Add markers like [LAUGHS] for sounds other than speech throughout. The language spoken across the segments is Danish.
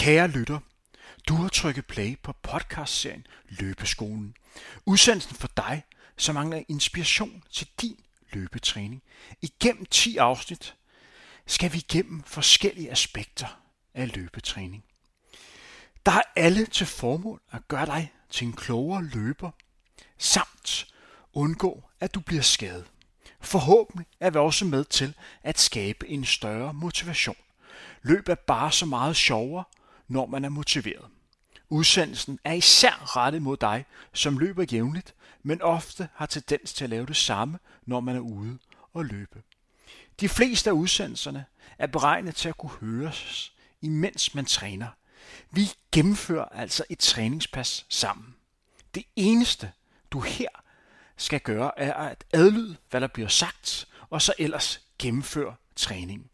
Kære lytter, du har trykket play på podcastserien Løbeskolen. Udsendelsen for dig, som mangler inspiration til din løbetræning. Igennem 10 afsnit skal vi igennem forskellige aspekter af løbetræning. Der er alle til formål at gøre dig til en klogere løber, samt undgå, at du bliver skadet. Forhåbentlig er vi også med til at skabe en større motivation. Løb er bare så meget sjovere, når man er motiveret. Udsendelsen er især rettet mod dig, som løber jævnligt, men ofte har tendens til at lave det samme, når man er ude og løbe. De fleste af udsendelserne er beregnet til at kunne høres, imens man træner. Vi gennemfører altså et træningspas sammen. Det eneste, du her skal gøre, er at adlyde, hvad der bliver sagt, og så ellers gennemføre træningen.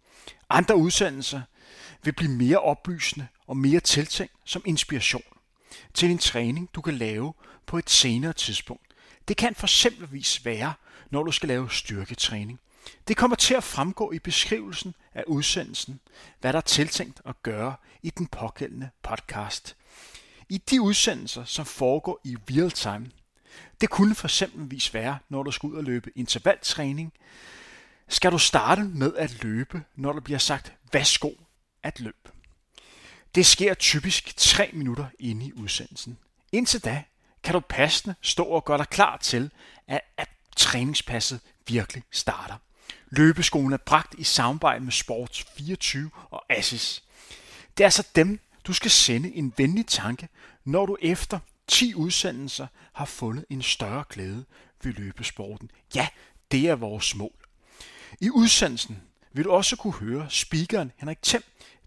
Andre udsendelser vil blive mere oplysende og mere tiltænkt som inspiration til en træning, du kan lave på et senere tidspunkt. Det kan for eksempelvis være, når du skal lave styrketræning. Det kommer til at fremgå i beskrivelsen af udsendelsen, hvad der er tiltænkt at gøre i den pågældende podcast. I de udsendelser, som foregår i real time, det kunne for eksempelvis være, når du skal ud og løbe intervaltræning, skal du starte med at løbe, når der bliver sagt, værsgo at løbe. Det sker typisk 3 minutter inde i udsendelsen. Indtil da kan du passende stå og gøre dig klar til, at, at træningspasset virkelig starter. Løbeskolen er bragt i samarbejde med Sports 24 og Assis. Det er altså dem, du skal sende en venlig tanke, når du efter 10 udsendelser har fundet en større glæde ved løbesporten. Ja, det er vores mål. I udsendelsen vil du også kunne høre speakeren Henrik Thiem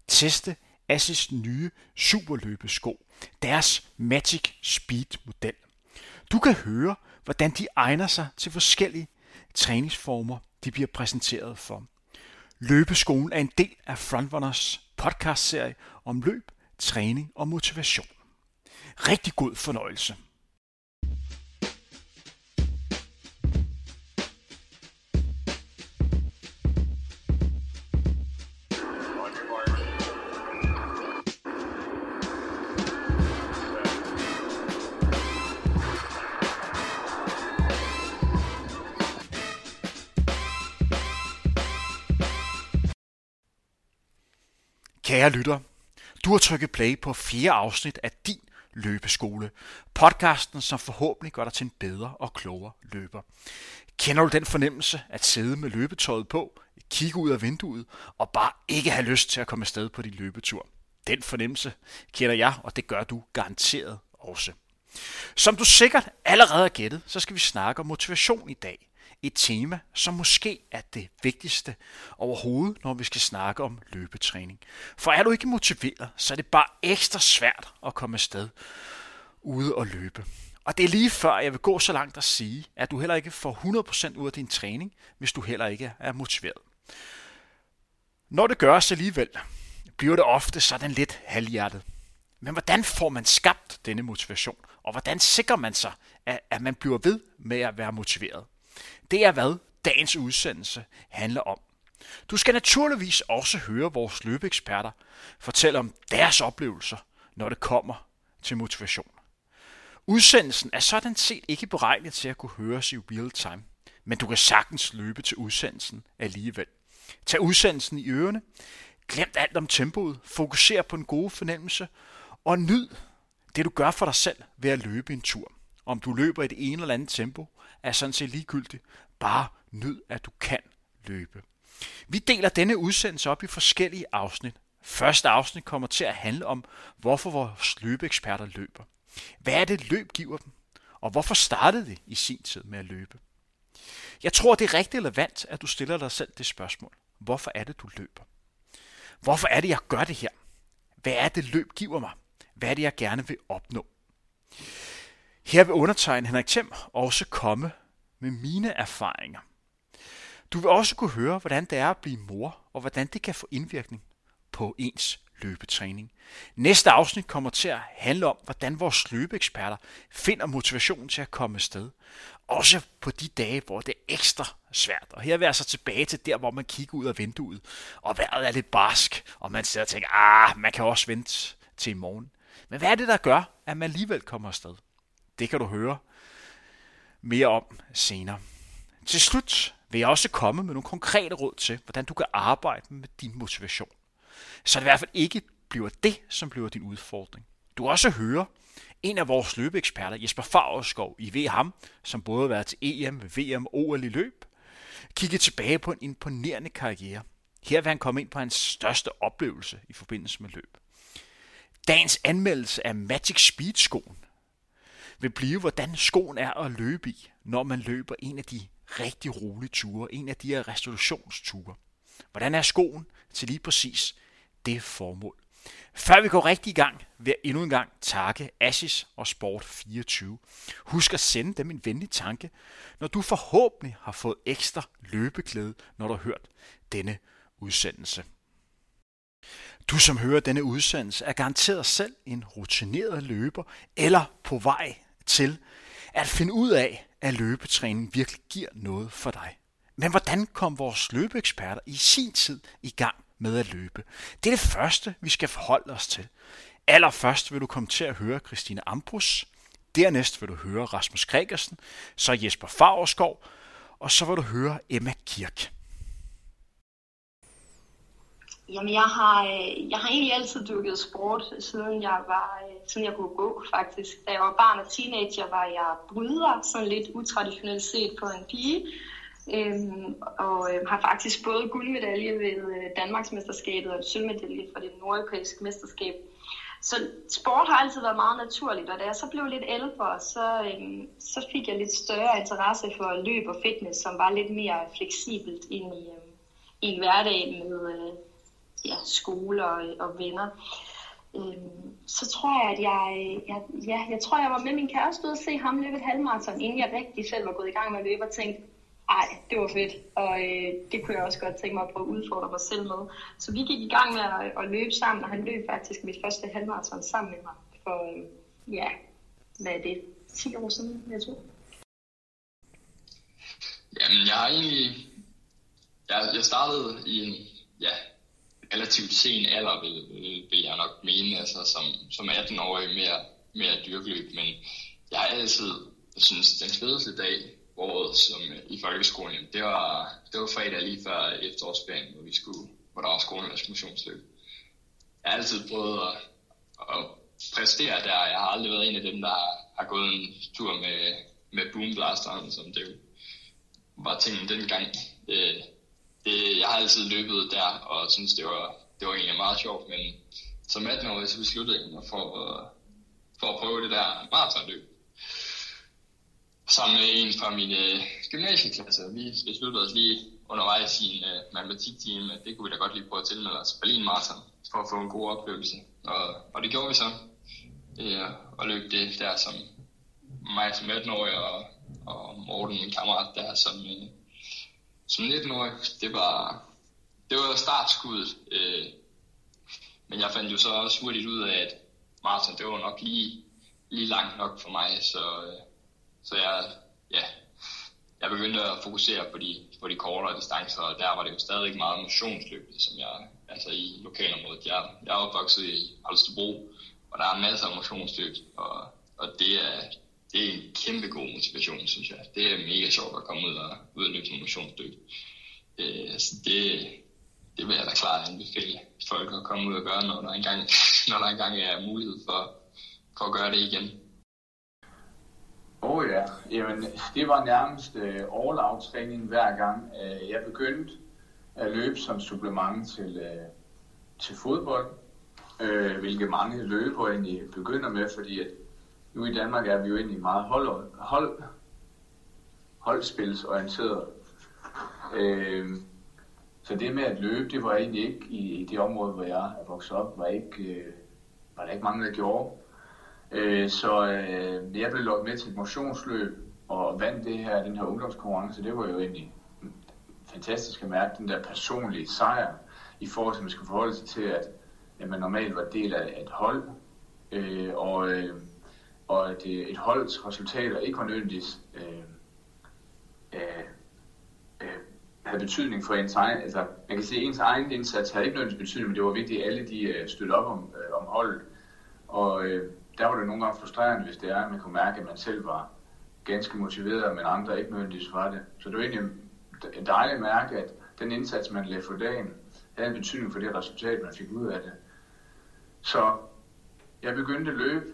teste Assis nye superløbesko, deres Magic Speed model. Du kan høre, hvordan de egner sig til forskellige træningsformer, de bliver præsenteret for. Løbeskolen er en del af Frontrunners podcastserie om løb, træning og motivation. Rigtig god fornøjelse. Kære lytter, du har trykket play på fire afsnit af din løbeskole. Podcasten, som forhåbentlig gør dig til en bedre og klogere løber. Kender du den fornemmelse at sidde med løbetøjet på, kigge ud af vinduet og bare ikke have lyst til at komme afsted på din løbetur? Den fornemmelse kender jeg, og det gør du garanteret også. Som du sikkert allerede har gættet, så skal vi snakke om motivation i dag et tema, som måske er det vigtigste overhovedet, når vi skal snakke om løbetræning. For er du ikke motiveret, så er det bare ekstra svært at komme afsted ude og løbe. Og det er lige før, jeg vil gå så langt at sige, at du heller ikke får 100% ud af din træning, hvis du heller ikke er motiveret. Når det gøres alligevel, bliver det ofte sådan lidt halvhjertet. Men hvordan får man skabt denne motivation? Og hvordan sikrer man sig, at man bliver ved med at være motiveret? Det er hvad dagens udsendelse handler om. Du skal naturligvis også høre vores løbeeksperter fortælle om deres oplevelser, når det kommer til motivation. Udsendelsen er sådan set ikke beregnet til at kunne høres i real time, men du kan sagtens løbe til udsendelsen alligevel. Tag udsendelsen i ørerne, glem alt om tempoet, fokuser på en god fornemmelse og nyd det du gør for dig selv ved at løbe en tur. Om du løber i det ene eller andet tempo, er sådan set ligegyldigt. Bare nyd, at du kan løbe. Vi deler denne udsendelse op i forskellige afsnit. Første afsnit kommer til at handle om, hvorfor vores løbeeksperter løber. Hvad er det, løb giver dem? Og hvorfor startede de i sin tid med at løbe? Jeg tror, det er rigtig relevant, at du stiller dig selv det spørgsmål. Hvorfor er det, du løber? Hvorfor er det, jeg gør det her? Hvad er det, løb giver mig? Hvad er det, jeg gerne vil opnå? Her vil undertegne Henrik Thiem også komme med mine erfaringer. Du vil også kunne høre, hvordan det er at blive mor, og hvordan det kan få indvirkning på ens løbetræning. Næste afsnit kommer til at handle om, hvordan vores løbeeksperter finder motivation til at komme afsted. Også på de dage, hvor det er ekstra svært. Og her vil jeg altså tilbage til der, hvor man kigger ud af vinduet, og vejret er lidt barsk, og man sidder og tænker, ah, man kan også vente til i morgen. Men hvad er det, der gør, at man alligevel kommer afsted? Det kan du høre mere om senere. Til slut vil jeg også komme med nogle konkrete råd til, hvordan du kan arbejde med din motivation. Så det i hvert fald ikke bliver det, som bliver din udfordring. Du kan også høre en af vores løbeeksperter, Jesper Fagerskov, I ved ham, som både har været til EM, VM og OL i løb, kigge tilbage på en imponerende karriere. Her vil han komme ind på hans største oplevelse i forbindelse med løb. Dagens anmeldelse af Magic Speed skoen vil blive, hvordan skoen er at løbe i, når man løber en af de rigtig rolige ture, en af de her restaurationsture. Hvordan er skoen til lige præcis det formål? Før vi går rigtig i gang, vil jeg endnu en gang takke Asis og Sport24. Husk at sende dem en venlig tanke, når du forhåbentlig har fået ekstra løbeglæde, når du har hørt denne udsendelse. Du som hører denne udsendelse er garanteret selv en rutineret løber eller på vej til at finde ud af, at løbetræning virkelig giver noget for dig. Men hvordan kom vores løbeeksperter i sin tid i gang med at løbe? Det er det første, vi skal forholde os til. Allerførst vil du komme til at høre Christine Ambrus, dernæst vil du høre Rasmus Gregersen, så Jesper Favreskov, og så vil du høre Emma Kirk. Jamen, jeg har, øh, jeg har egentlig altid dyrket sport, siden jeg, var, øh, siden jeg kunne gå, faktisk. Da jeg var barn og teenager, var jeg bryder, sådan lidt utraditionelt set på en pige. Øhm, og øh, har faktisk både guldmedalje ved øh, Danmarksmesterskabet og en sølvmedalje for det nordeuropæiske mesterskab. Så sport har altid været meget naturligt, og da jeg så blev lidt ældre, så, øhm, så fik jeg lidt større interesse for løb og fitness, som var lidt mere fleksibelt ind i, øh, i hverdagen med, øh, ja, skole og, og venner. Øhm, så tror jeg, at jeg, jeg, ja, jeg tror, jeg var med min kæreste ude og se ham løbe et halvmarathon, inden jeg rigtig selv var gået i gang med at løbe og tænkte, ej, det var fedt, og øh, det kunne jeg også godt tænke mig at prøve at udfordre mig selv med. Så vi gik i gang med at, at løbe sammen, og han løb faktisk mit første halvmarathon sammen med mig for, øh, ja, hvad er det, 10 år siden, jeg tror. Jamen, jeg har egentlig, jeg, jeg startede i en, ja, relativt sen alder, vil, vil, vil jeg nok mene, altså som, som 18-årig mere, mere dyrkeløb, men jeg har altid, jeg synes, den fedeste dag på året som, øh, i folkeskolen, det var, det var fredag lige før efterårsferien, hvor vi skulle, hvor der var skolernes motionsløb. Jeg har altid prøvet at, at præstere der. Jeg har aldrig været en af dem, der har gået en tur med, med boomblasteren, som det var tingen dengang. Øh, det, jeg har altid løbet der, og synes det var, det var egentlig meget sjovt, men som 18-årig så besluttede jeg mig for, for at prøve det der maratonløb. Sammen med en fra min uh, gymnasieklasse. Vi besluttede os lige undervejs i en øh, uh, matematiktime, at det kunne vi da godt lige prøve at tilmelde os Berlin Marathon, for at få en god oplevelse. Og, og det gjorde vi så. Ja, øh, og løb det der som mig som 18-årig, og, og Morten, min kammerat der, som, uh, som 19-årig, det var, det var startskuddet. Øh, men jeg fandt jo så også hurtigt ud af, at maraton, det var nok lige, lige langt nok for mig, så, øh, så jeg, ja, jeg begyndte at fokusere på de, på de kortere distancer, og der var det jo stadig meget motionsløb, som jeg, altså i lokalområdet. Jeg, jeg er opvokset i Holstebro, og der er masser af motionsløb, og, og det er, det er en kæmpe god motivation, synes jeg. Det er mega sjovt at komme ud og, udnytte og løbe motionsdyk. Øh, så det, det vil jeg da klart anbefale folk at komme ud og gøre, når der engang, [LAUGHS] når der engang er mulighed for, for at gøre det igen. Åh oh ja, Jamen, det var nærmest øh, uh, all-out træning hver gang. Øh, jeg begyndte at løbe som supplement til, øh, til fodbold, uh, hvilket mange løber egentlig begynder med, fordi at nu i Danmark er vi jo egentlig meget hold, hold, holdspilsorienteret. Øh, så det med at løbe, det var egentlig ikke i, i det område, hvor jeg er vokset op, var, ikke, øh, var der ikke mange, der gjorde. Øh, så øh, jeg blev lukket med til et motionsløb og vandt det her, den her ungdomskonkurrence. Det var jo egentlig fantastisk at mærke den der personlige sejr i forhold til, at man skal forholde sig til, at, at man normalt var del af et hold. Øh, og øh, og at øh, et holds resultater ikke var nødvendigvis øh, øh, øh, havde betydning for ens egen, altså man kan sige, at ens egen indsats havde ikke nødvendigvis betydning, men det var vigtigt, at alle de øh, støttede op om, øh, om holdet. Og øh, der var det nogle gange frustrerende, hvis det er, at man kunne mærke, at man selv var ganske motiveret, men andre ikke nødvendigvis var det. Så det var egentlig en dejlig mærke, at den indsats, man lagde for dagen, havde en betydning for det resultat, man fik ud af det. Så jeg begyndte at løbe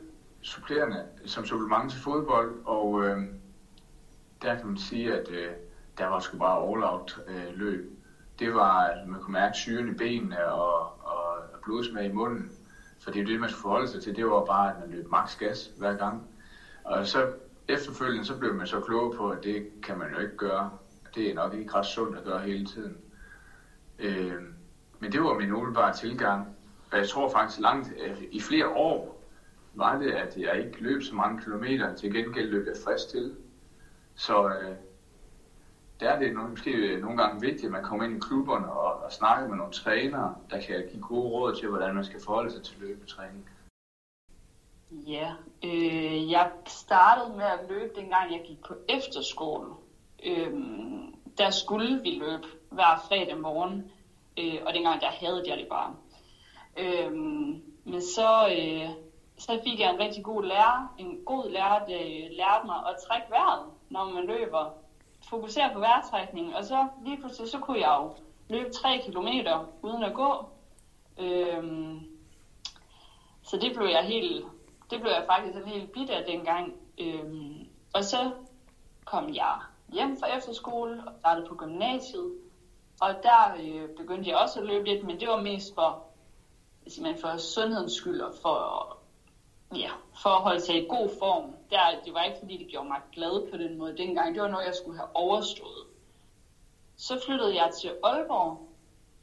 supplerende som supplement til fodbold, og øh, der kan man sige, at øh, der var sgu bare all-out øh, løb. Det var, at man kunne mærke syren i benene og, og, og blodsmag i munden. For det er det, man skulle forholde sig til. Det var bare, at man løb maks gas hver gang. Og så efterfølgende, så blev man så klog på, at det kan man jo ikke gøre. Det er nok ikke ret sundt at gøre hele tiden. Øh, men det var min umiddelbare tilgang. Og jeg tror faktisk langt, øh, i flere år, var det, at jeg ikke løb så mange kilometer. Til gengæld løb jeg frisk til. Så øh, der er det måske øh, nogle gange vigtigt, at man kommer ind i klubberne og, og snakker med nogle trænere, der kan give gode råd til, hvordan man skal forholde sig til løbetræning. Ja, øh, jeg startede med at løbe, dengang jeg gik på efterskole. Øh, der skulle vi løbe hver fredag morgen, øh, og dengang der havde jeg det bare. Øh, men så, øh, så fik jeg en rigtig god lærer, en god lærer, der lærte mig at trække vejret, når man løber. Fokusere på vejrtrækningen, og så lige pludselig så kunne jeg jo løbe 3 kilometer uden at gå. Øhm, så det blev jeg helt, det blev jeg faktisk en helt bit af dengang. Øhm, og så kom jeg hjem fra efterskole og startede på gymnasiet. Og der øh, begyndte jeg også at løbe lidt, men det var mest for, simpelthen for sundhedens skyld og for, ja, for at holde sig i god form. Der, det var ikke fordi, det gjorde mig glad på den måde dengang. Det var noget, jeg skulle have overstået. Så flyttede jeg til Aalborg,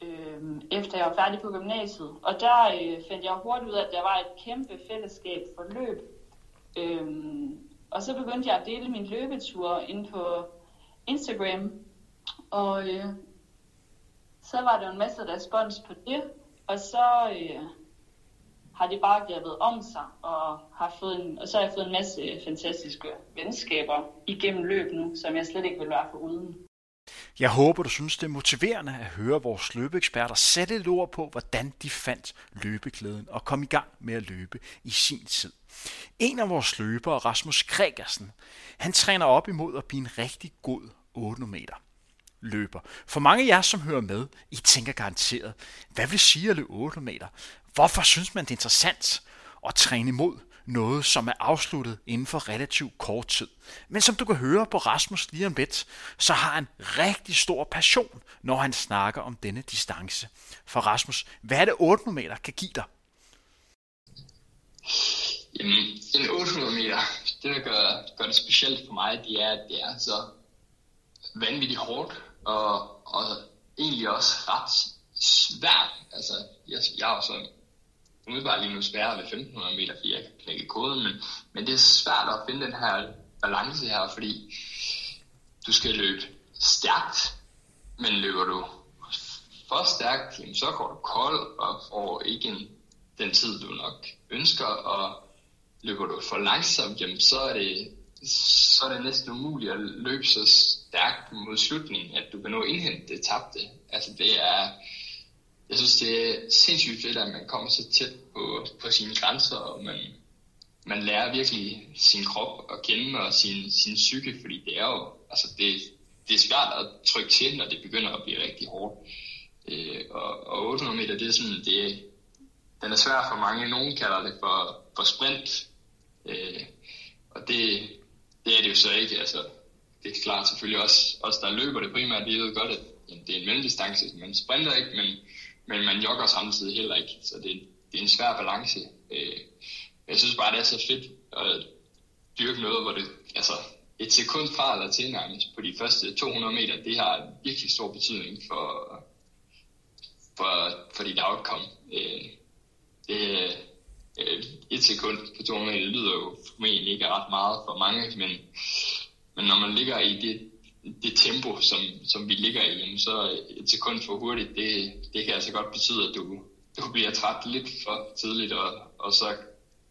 øh, efter jeg var færdig på gymnasiet. Og der øh, fandt jeg hurtigt ud af, at der var et kæmpe fællesskab for løb. Øh, og så begyndte jeg at dele min løbetur ind på Instagram. Og øh, så var der en masse respons på det. Og så øh, har det bare grebet om sig, og, har fået en, og så har jeg fået en masse fantastiske venskaber igennem løb nu, som jeg slet ikke vil være for uden. Jeg håber, du synes, det er motiverende at høre vores løbeeksperter sætte et ord på, hvordan de fandt løbeklæden og kom i gang med at løbe i sin tid. En af vores løbere, Rasmus Gregersen, han træner op imod at blive en rigtig god 8 meter løber. For mange af jer, som hører med, I tænker garanteret, hvad vil sige at løbe 8 meter? Hvorfor synes man, det er interessant at træne imod noget, som er afsluttet inden for relativt kort tid? Men som du kan høre på Rasmus lige om lidt, så har han rigtig stor passion, når han snakker om denne distance. For Rasmus, hvad er det 800 meter kan give dig? Jamen, en 800 meter, det der gør, gør det specielt for mig, det er, at det er så vanvittigt hårdt, og, og egentlig også ret svært. Altså, jeg, jeg er jo sådan umiddelbart lige nu sværere ved 1500 meter, fordi jeg kan knække koden, men, men det er svært at finde den her balance her, fordi du skal løbe stærkt, men løber du for stærkt, jamen, så går du kold og får ikke en, den tid, du nok ønsker, og løber du for langsomt, jamen, så er det så er det næsten umuligt at løbe så stærkt mod slutningen, at du kan nå indhente det tabte. Altså det er, jeg synes det er sindssygt fedt, at man kommer så tæt på, på sine grænser, og man, man lærer virkelig sin krop at kende og sin, sin psyke, fordi det er jo, altså det, det er svært at trykke til, når det begynder at blive rigtig hårdt. Øh, og, og 800 meter, det er sådan, det, den er svær for mange. Nogen kalder det for, for sprint. Øh, og det, det er det jo så ikke. Altså, det er klart selvfølgelig også, os der løber det primært, de ved godt, at det er en mellemdistance. Man sprinter ikke, men, men man jogger samtidig heller ikke. Så det, det er en svær balance. Øh, jeg synes bare, det er så fedt at dyrke noget, hvor det, altså, et sekund fra eller til nærmest på de første 200 meter, det har virkelig stor betydning for, for, for dit outcome. Øh, sekund på 200 meter lyder jo formentlig ikke ret meget for mange, men, men når man ligger i det, det tempo, som, som vi ligger i, jamen, så et sekund for hurtigt, det, det kan altså godt betyde, at du, du bliver træt lidt for tidligt, og, og så,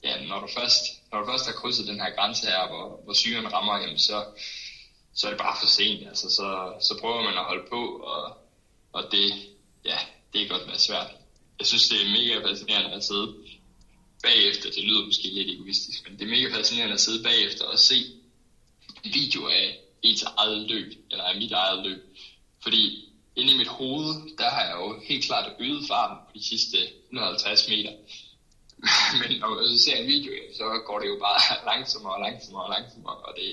ja, når du først, når du først har krydset den her grænse her, hvor, hvor syren rammer, jamen, så, så er det bare for sent. Altså, så, så prøver man at holde på, og, og det, ja, det er godt være svært. Jeg synes, det er mega fascinerende at sidde bagefter, det lyder måske lidt egoistisk, men det er mega fascinerende at sidde bagefter og se en video af ens eget løb, eller af mit eget løb. Fordi inde i mit hoved, der har jeg jo helt klart øget farten på de sidste 150 meter. [LAUGHS] Men når man ser en video, så går det jo bare [LAUGHS] langsommere og langsommere og langsommere, og det,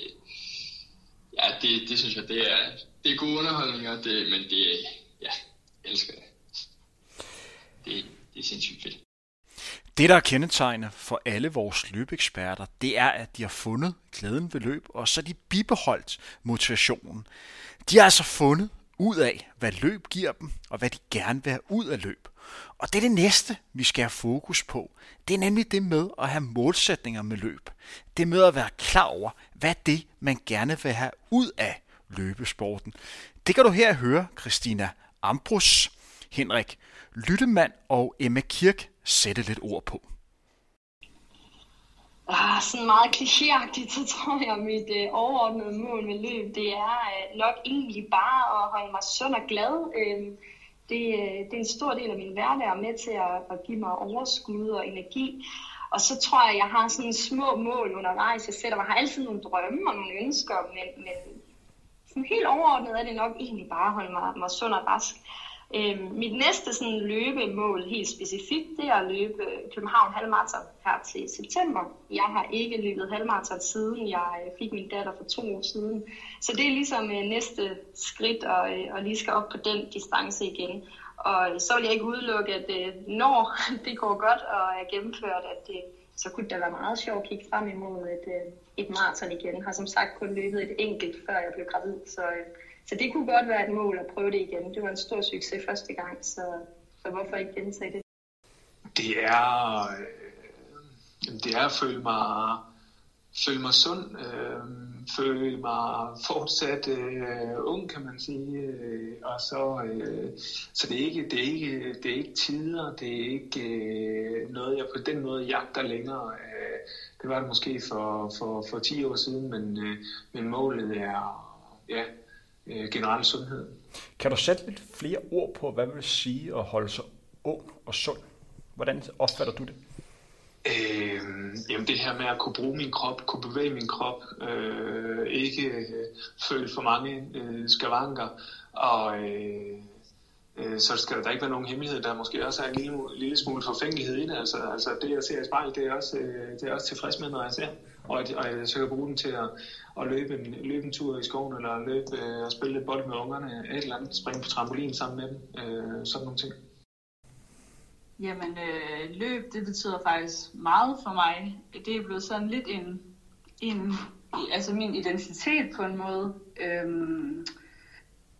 ja, det, det synes jeg, det er, det er god underholdning, og det, men det, ja, jeg elsker det. Det, det er sindssygt fedt. Det, der er kendetegnende for alle vores løbeeksperter, det er, at de har fundet glæden ved løb, og så de bibeholdt motivationen. De har altså fundet ud af, hvad løb giver dem, og hvad de gerne vil have ud af løb. Og det er det næste, vi skal have fokus på. Det er nemlig det med at have målsætninger med løb. Det med at være klar over, hvad det, man gerne vil have ud af løbesporten. Det kan du her høre Christina Ambrus, Henrik Lyttemand og Emma Kirk sætte lidt ord på. Ah, sådan meget klichéagtigt, så tror jeg, at mit øh, overordnede mål med løb, det er øh, nok egentlig bare at holde mig sund og glad. Øh, det, øh, det er en stor del af min hverdag med til at, at give mig overskud og energi. Og så tror jeg, at jeg har sådan små mål undervejs. Jeg sætter mig har altid nogle drømme og nogle ønsker, men, men sådan helt overordnet er det nok egentlig bare at holde mig, mig sund og rask. Øh, mit næste sådan, løbemål helt specifikt, det er at løbe København Halvmarathon her til september. Jeg har ikke løbet halvmarathon siden jeg øh, fik min datter for to år siden. Så det er ligesom øh, næste skridt og, øh, og lige skal op på den distance igen. Og øh, så vil jeg ikke udelukke, at øh, når [LAUGHS] det går godt og er gennemført, at det, så kunne det være meget sjovt at kigge frem imod et, øh, et maraton igen. Jeg har som sagt kun løbet et enkelt, før jeg blev gravid, så... Øh, så det kunne godt være et mål at prøve det igen. Det var en stor succes første gang, så, så hvorfor ikke gentage det? Det er, øh, det er at føle mig, føle mig sund, øh, føle mig fortsat øh, ung, kan man sige. Øh, og så, øh, så det, er ikke, det, er ikke, det er ikke tider, det er ikke øh, noget, jeg på den måde jagter længere. Øh, det var det måske for, for, for 10 år siden, men, øh, men målet er ja, øh, generel sundhed. Kan du sætte lidt flere ord på, hvad vil sige at holde sig ung og sund? Hvordan opfatter du det? Øh, jamen det her med at kunne bruge min krop, kunne bevæge min krop, øh, ikke øh, føle for mange øh, skavanker, og øh, øh, så skal der ikke være nogen hemmelighed, der måske også er en lille, lille smule forfængelighed i det. Altså, altså det jeg ser i spejl, det er også, øh, det er også tilfreds med, når jeg ser og, at, og jeg så kan bruge den til at, at løbe, en, løbe en tur i skoven, eller løbe øh, og spille lidt bold med ungerne, et eller andet, springe på trampolin sammen med dem, øh, sådan nogle ting. Jamen, øh, løb, det betyder faktisk meget for mig. Det er blevet sådan lidt en, en altså min identitet på en måde. Øhm,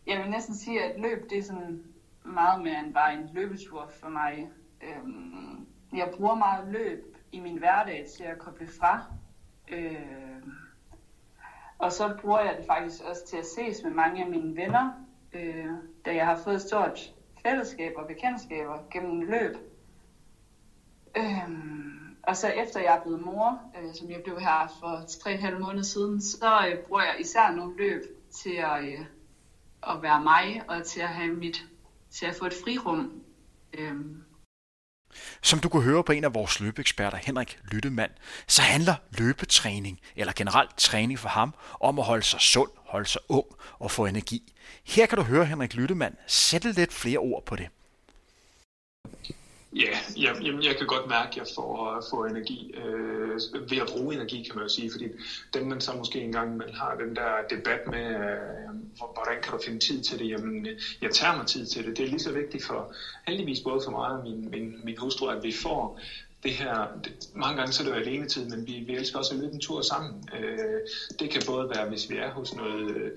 jeg vil næsten sige, at løb, det er sådan meget mere end bare en løbetur for mig. Øhm, jeg bruger meget løb i min hverdag til at koble fra Øh, og så bruger jeg det faktisk også til at ses med mange af mine venner, øh, da jeg har fået et stort fællesskab og bekendtskaber gennem løb. Øh, og så efter jeg er blevet mor, øh, som jeg blev her for 3,5 måneder siden, så øh, bruger jeg især nogle løb til at, øh, at være mig og til at have mit, til at få et frirum. Øh, som du kunne høre på en af vores løbeeksperter, Henrik Lyttemand, så handler løbetræning, eller generelt træning for ham, om at holde sig sund, holde sig ung og få energi. Her kan du høre Henrik Lyttemand sætte lidt flere ord på det. Ja, jeg, jamen, jeg kan godt mærke, at jeg får, øh, får energi øh, ved at bruge energi, kan man jo sige, fordi dem man så måske engang man har den der debat med, øh, hvordan kan du finde tid til det, jamen jeg tager mig tid til det. Det er lige så vigtigt for, heldigvis både for mig og min, min, min hustru, at vi får det her, det, mange gange så er det jo alene tid, men vi, vi elsker også at løbe en tur sammen. Øh, det kan både være, hvis vi er hos noget Øh,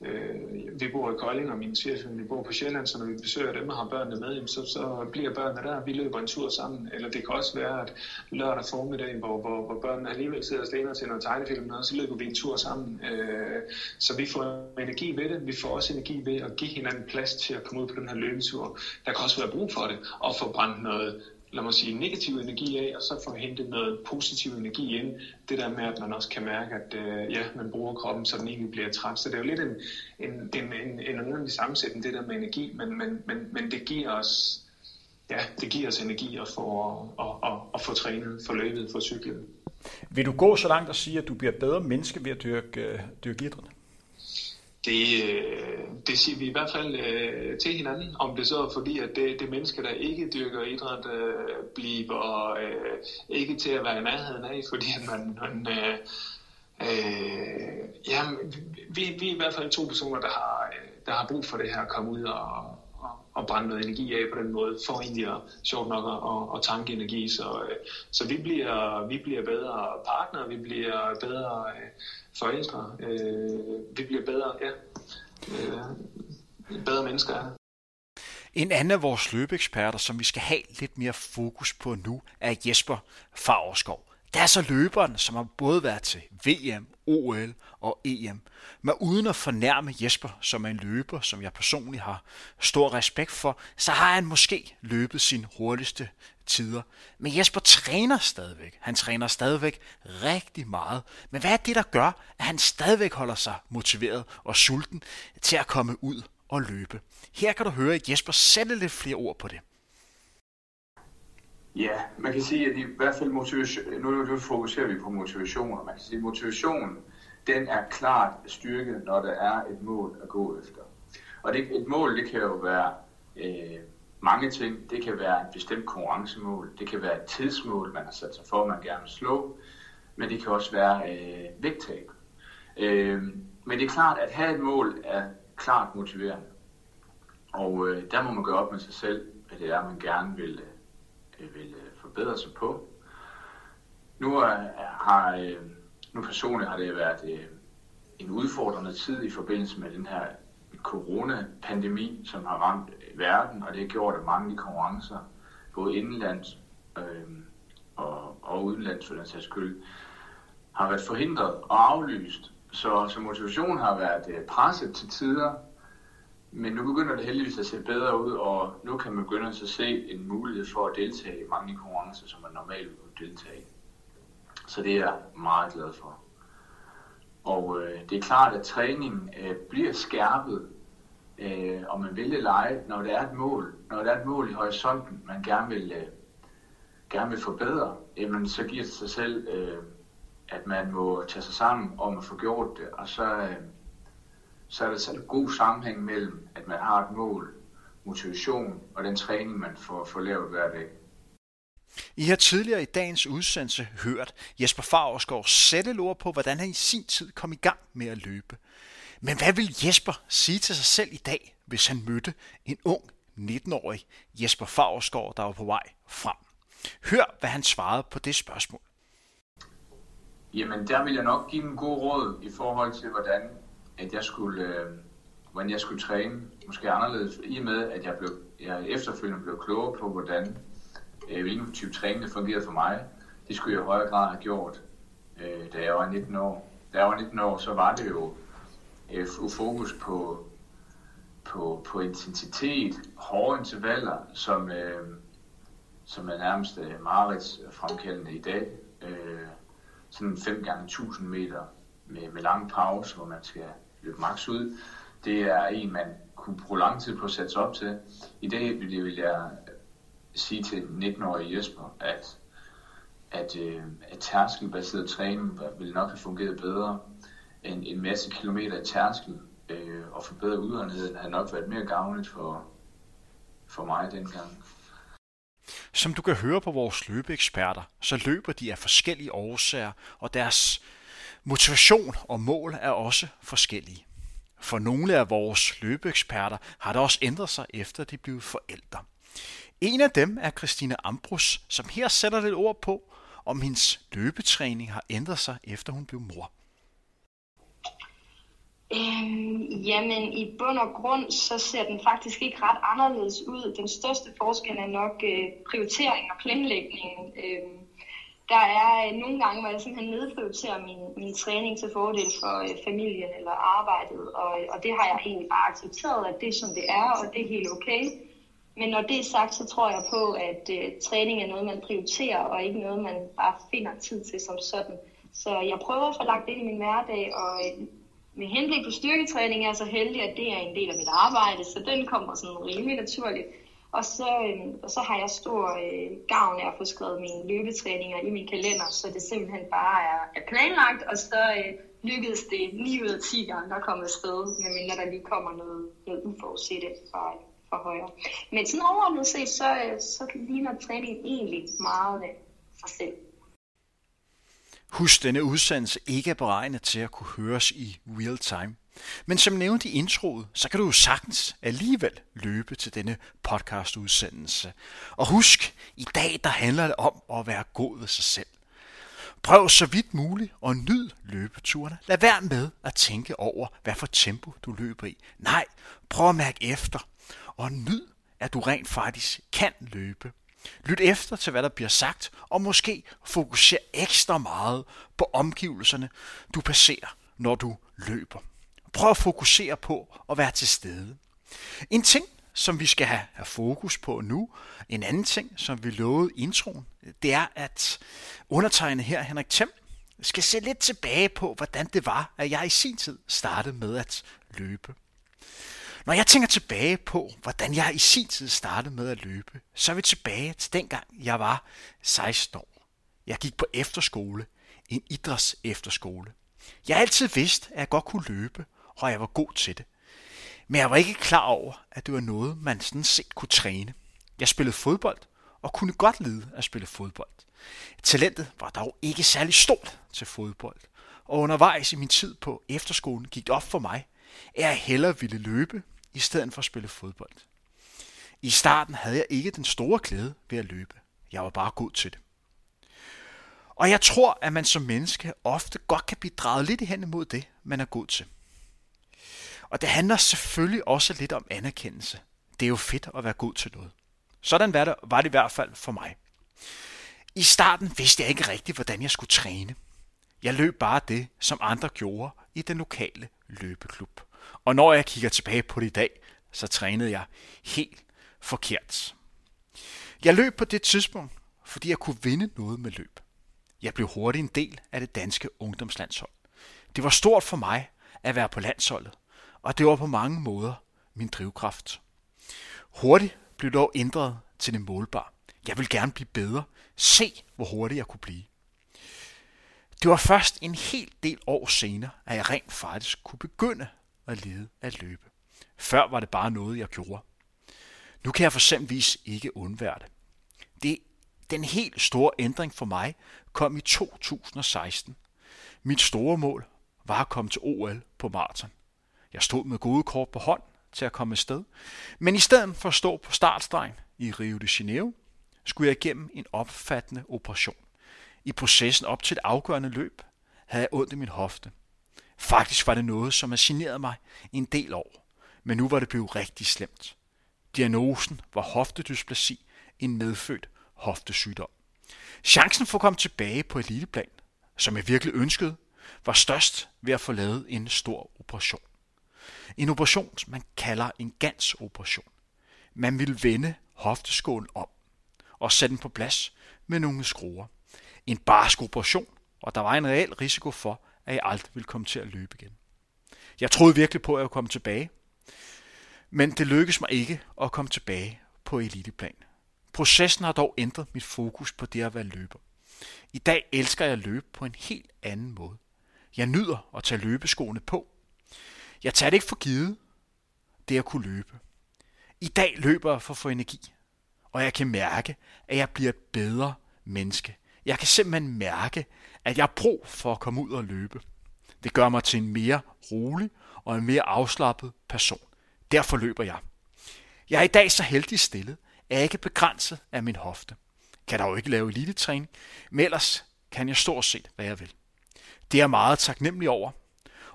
Øh, vi bor i Kolding, og min svigerfamilie bor på Sjælland, så når vi besøger dem og har børnene med, så, så bliver børnene der, vi løber en tur sammen. Eller det kan også være, at lørdag formiddag, hvor, hvor, hvor børnene alligevel sidder og stener til noget tegnefilm, og så løber vi en tur sammen. Øh, så vi får energi ved det. Vi får også energi ved at give hinanden plads til at komme ud på den her løbetur. Der kan også være brug for det, og få brændt noget lad mig sige, negativ energi af, og så få hentet noget positiv energi ind. Det der med, at man også kan mærke, at øh, ja, man bruger kroppen, så den egentlig bliver træt. Så det er jo lidt en, en, en, en, en underlig sammensætning, det der med energi, men, men, men, men det giver os ja, det giver os energi at få, at, at, at få trænet, få løbet, få cyklet. Vil du gå så langt og sige, at du bliver bedre menneske ved at dyrke, øh, dyrke idræt? Det, øh, det siger vi i hvert fald øh, til hinanden, om det så er fordi, at det, det menneske, der ikke dyrker idræt, øh, bliver øh, ikke til at være i nærheden af, fordi at man, man øh, øh, ja, vi, vi er i hvert fald to personer, der har, øh, der har brug for det her at komme ud og, at brænde noget energi af på den måde, for egentlig at, sjovt nok at, at tanke energi. Så, øh, så vi, bliver, vi bliver bedre partnere, vi bliver bedre øh, forældre, øh, vi bliver bedre, ja, øh, bedre mennesker. En anden af vores løbeeksperter, som vi skal have lidt mere fokus på nu, er Jesper Favreskov. Der er så løberen, som har både været til VM, OL og EM. Men uden at fornærme Jesper, som er en løber, som jeg personligt har stor respekt for, så har han måske løbet sin hurtigste tider. Men Jesper træner stadigvæk. Han træner stadigvæk rigtig meget. Men hvad er det, der gør, at han stadigvæk holder sig motiveret og sulten til at komme ud og løbe? Her kan du høre Jesper sætter lidt flere ord på det. Ja, man kan sige, at i hvert fald motivation, nu, nu fokuserer vi på motivation, og man kan sige, at motivationen, den er klart styrket, når der er et mål at gå efter. Og det, et mål, det kan jo være øh, mange ting. Det kan være et bestemt konkurrencemål, det kan være et tidsmål, man har sat sig for, man gerne vil slå, men det kan også være øh, vægttab. Øh, men det er klart, at have et mål er klart motiverende. Og øh, der må man gøre op med sig selv, hvad det er, man gerne vil, øh, forbedre sig på. Nu har øh, nu personligt har det været øh, en udfordrende tid i forbindelse med den her coronapandemi, som har ramt øh, verden, og det har gjort, at mange konkurrencer, både indenlands øh, og, og udenlands for den sags skyld, har været forhindret og aflyst. Så, så motivationen har været øh, presset til tider, men nu begynder det heldigvis at se bedre ud, og nu kan man begynde at se en mulighed for at deltage i mange konkurrencer, som man normalt vil deltage i. Så det er jeg meget glad for. Og øh, det er klart, at træningen øh, bliver skærpet, øh, og man vil lege, når der er et mål, når der er et mål i horisonten, man gerne vil, øh, gerne vil forbedre, jamen, så giver det sig selv, øh, at man må tage sig sammen om at få gjort det, og så, øh, så er der en god sammenhæng mellem, at man har et mål, motivation og den træning, man får, får lavet hver dag. I har tidligere i dagens udsendelse hørt Jesper Fagersgaard sætte et ord på, hvordan han i sin tid kom i gang med at løbe. Men hvad vil Jesper sige til sig selv i dag, hvis han mødte en ung 19-årig Jesper Fagersgaard, der var på vej frem? Hør, hvad han svarede på det spørgsmål. Jamen, der vil jeg nok give en god råd i forhold til, hvordan at jeg skulle, øh, hvordan jeg skulle træne, måske anderledes, i og med, at jeg, blev, jeg efterfølgende blev klogere på, hvordan, øh, hvilken type træning der fungerede for mig. Det skulle jeg i højere grad have gjort, øh, da jeg var 19 år. Da jeg var 19 år, så var det jo øh, fokus på, på, på intensitet, hårde intervaller, som, øh, som er nærmest øh, Marits fremkaldende i dag. Øh, sådan 5 gange 1000 meter med, med lang pause, hvor man skal løbe max ud. Det er en, man kunne bruge lang tid på at sætte sig op til. I dag vil, vil jeg sige til 19-årige Jesper, at, at, øh, at tærskelbaseret træning vil nok have fungeret bedre end en masse kilometer i tærskel, øh, og forbedre udholdenheden havde nok været mere gavnligt for, for mig dengang. Som du kan høre på vores løbeeksperter, så løber de af forskellige årsager, og deres motivation og mål er også forskellige. For nogle af vores løbeeksperter har det også ændret sig efter de blev forældre. En af dem er Christine Ambrus, som her sætter lidt ord på, om hendes løbetræning har ændret sig efter hun blev mor. Øhm, jamen, i bund og grund, så ser den faktisk ikke ret anderledes ud. Den største forskel er nok øh, prioritering og planlægning. Øhm, der er øh, nogle gange, hvor jeg simpelthen nedprioriterer min, min træning til fordel for øh, familien eller arbejdet, og, og det har jeg egentlig bare accepteret, at det er som det er, og det er helt okay. Men når det er sagt, så tror jeg på, at øh, træning er noget, man prioriterer, og ikke noget, man bare finder tid til som sådan. Så jeg prøver at få lagt det ind i min hverdag, og øh, med henblik på styrketræning er jeg så heldig, at det er en del af mit arbejde, så den kommer sådan rimelig naturligt. Og så, øh, og så har jeg stor øh, gavn af at få skrevet mine løbetræninger i min kalender, så det simpelthen bare er, er planlagt, og så øh, lykkedes det 9 ud af 10 gange, der kommer afsted, medmindre der lige kommer noget, noget uforudset fra, fra højre. Men sådan overordnet set, så, øh, så ligner træningen egentlig meget af sig selv. Husk, denne udsendelse ikke er beregnet til at kunne høres i real time. Men som nævnt i introet, så kan du jo sagtens alligevel løbe til denne podcastudsendelse. Og husk, i dag der handler det om at være god ved sig selv. Prøv så vidt muligt at nyde løbeturene. Lad være med at tænke over, hvad for tempo du løber i. Nej, prøv at mærke efter. Og nyd, at du rent faktisk kan løbe. Lyt efter til, hvad der bliver sagt, og måske fokuser ekstra meget på omgivelserne, du passerer, når du løber. Prøv at fokusere på at være til stede. En ting, som vi skal have, fokus på nu, en anden ting, som vi lovede introen, det er, at undertegne her, Henrik Thiem, skal se lidt tilbage på, hvordan det var, at jeg i sin tid startede med at løbe. Når jeg tænker tilbage på, hvordan jeg i sin tid startede med at løbe, så er vi tilbage til dengang, jeg var 16 år. Jeg gik på efterskole, en idræts efterskole. Jeg har altid vidst, at jeg godt kunne løbe, og jeg var god til det. Men jeg var ikke klar over, at det var noget, man sådan set kunne træne. Jeg spillede fodbold, og kunne godt lide at spille fodbold. Talentet var dog ikke særlig stort til fodbold, og undervejs i min tid på efterskolen gik det op for mig, at jeg hellere ville løbe, i stedet for at spille fodbold. I starten havde jeg ikke den store glæde ved at løbe. Jeg var bare god til det. Og jeg tror, at man som menneske ofte godt kan blive drejet lidt hen imod det, man er god til. Og det handler selvfølgelig også lidt om anerkendelse. Det er jo fedt at være god til noget. Sådan var det, var det i hvert fald for mig. I starten vidste jeg ikke rigtigt, hvordan jeg skulle træne. Jeg løb bare det, som andre gjorde i den lokale løbeklub. Og når jeg kigger tilbage på det i dag, så trænede jeg helt forkert. Jeg løb på det tidspunkt, fordi jeg kunne vinde noget med løb. Jeg blev hurtigt en del af det danske ungdomslandshold. Det var stort for mig at være på landsholdet, og det var på mange måder min drivkraft. Hurtigt blev dog ændret til det målbare. Jeg vil gerne blive bedre. Se, hvor hurtigt jeg kunne blive. Det var først en hel del år senere, at jeg rent faktisk kunne begynde at lede at løbe. Før var det bare noget, jeg gjorde. Nu kan jeg for eksempelvis ikke undvære det. det. Den helt store ændring for mig kom i 2016. Mit store mål var at komme til OL på maraton. Jeg stod med gode kort på hånd til at komme sted, men i stedet for at stå på startstregen i Rio de Janeiro, skulle jeg igennem en opfattende operation. I processen op til et afgørende løb havde jeg ondt i min hofte. Faktisk var det noget, som havde generet mig en del år, men nu var det blevet rigtig slemt. Diagnosen var hoftedysplasi, en medfødt hoftesygdom. Chancen for at komme tilbage på eliteplan, som jeg virkelig ønskede, var størst ved at få lavet en stor operation. En operation, man kalder en gansoperation. Man vil vende hofteskålen om og sætte den på plads med nogle skruer. En barsk operation, og der var en reel risiko for, at jeg aldrig ville komme til at løbe igen. Jeg troede virkelig på, at jeg ville komme tilbage, men det lykkedes mig ikke at komme tilbage på eliteplan. Processen har dog ændret mit fokus på det at være løber. I dag elsker jeg at løbe på en helt anden måde. Jeg nyder at tage løbeskoene på. Jeg tager det ikke for givet, det at kunne løbe. I dag løber jeg for at få energi, og jeg kan mærke, at jeg bliver et bedre menneske. Jeg kan simpelthen mærke, at jeg har brug for at komme ud og løbe. Det gør mig til en mere rolig og en mere afslappet person. Derfor løber jeg. Jeg er i dag så heldig stillet, at jeg ikke er begrænset af min hofte. Kan der jo ikke lave elitetræning, men ellers kan jeg stort set, hvad jeg vil. Det er jeg meget taknemmelig over,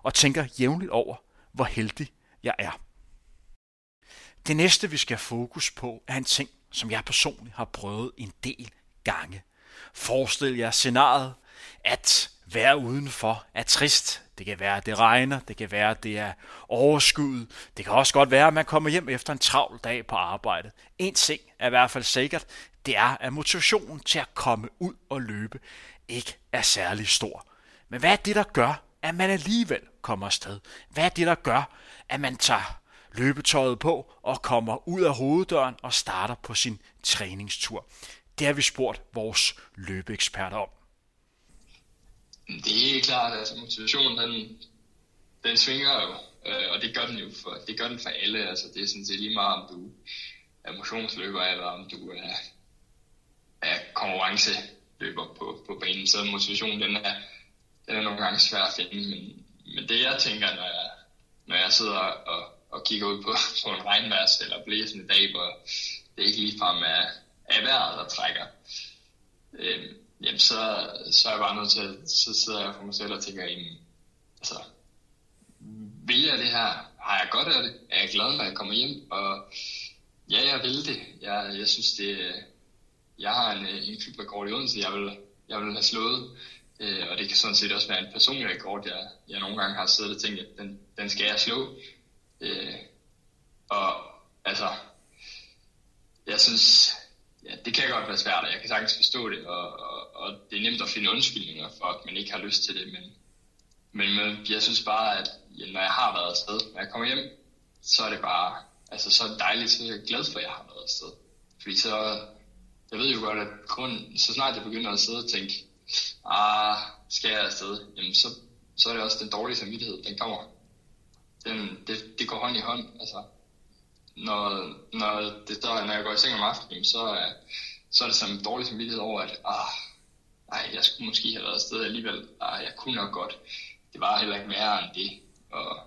og tænker jævnligt over, hvor heldig jeg er. Det næste, vi skal have fokus på, er en ting, som jeg personligt har prøvet en del gange. Forestil jer scenariet, at være udenfor er trist. Det kan være, at det regner, det kan være, at det er overskyet. Det kan også godt være, at man kommer hjem efter en travl dag på arbejdet. En ting er i hvert fald sikkert, det er, at motivationen til at komme ud og løbe ikke er særlig stor. Men hvad er det, der gør, at man alligevel kommer afsted? Hvad er det, der gør, at man tager løbetøjet på og kommer ud af hoveddøren og starter på sin træningstur. Det har vi spurgt vores løbeeksperter om. Det er klart, at altså, motivationen den, den svinger jo, øh, og det gør den jo for, det gør den for alle. Altså, det er sådan set lige meget, om du er motionsløber, eller om du er, er konkurrenceløber på, på banen. Så motivationen, den er, den er nogle gange svær at finde. Men, men det jeg tænker, når jeg, når jeg sidder og, og kigger ud på, [LAUGHS] på en regnværs eller blæsende dag, hvor det ikke ligefrem er, er vejret, der trækker, øh, jamen så, så er jeg bare nødt til, at så sidder jeg for mig selv og tænker, jamen, altså, vil jeg det her? Har jeg godt af det? Er jeg glad, når jeg kommer hjem? Og ja, jeg vil det. Jeg, jeg synes, det, jeg har en, en klubrekord i Odense, jeg vil, jeg vil have slået. Øh, og det kan sådan set også være en personlig rekord, jeg, jeg nogle gange har siddet og tænkt, at den, den skal jeg slå. Øh, og altså, jeg synes, ja, det kan godt være svært, og jeg kan sagtens forstå det, og, og, og det er nemt at finde undskyldninger for, at man ikke har lyst til det, men, men, jeg synes bare, at ja, når jeg har været afsted, når jeg kommer hjem, så er det bare, altså så er det dejligt, så er jeg glad for, at jeg har været afsted. Fordi så, jeg ved jo godt, at kun, så snart jeg begynder at sidde og tænke, ah, skal jeg afsted, jamen så, så er det også den dårlige samvittighed, den kommer. Den, det, det går hånd i hånd, altså. Når, når, det, der, når jeg går i seng om aftenen, så, så er det som en dårlig samvittighed over, at ah, ej, jeg skulle måske have været afsted alligevel. Ah, jeg kunne nok godt. Det var heller ikke mere end det. Og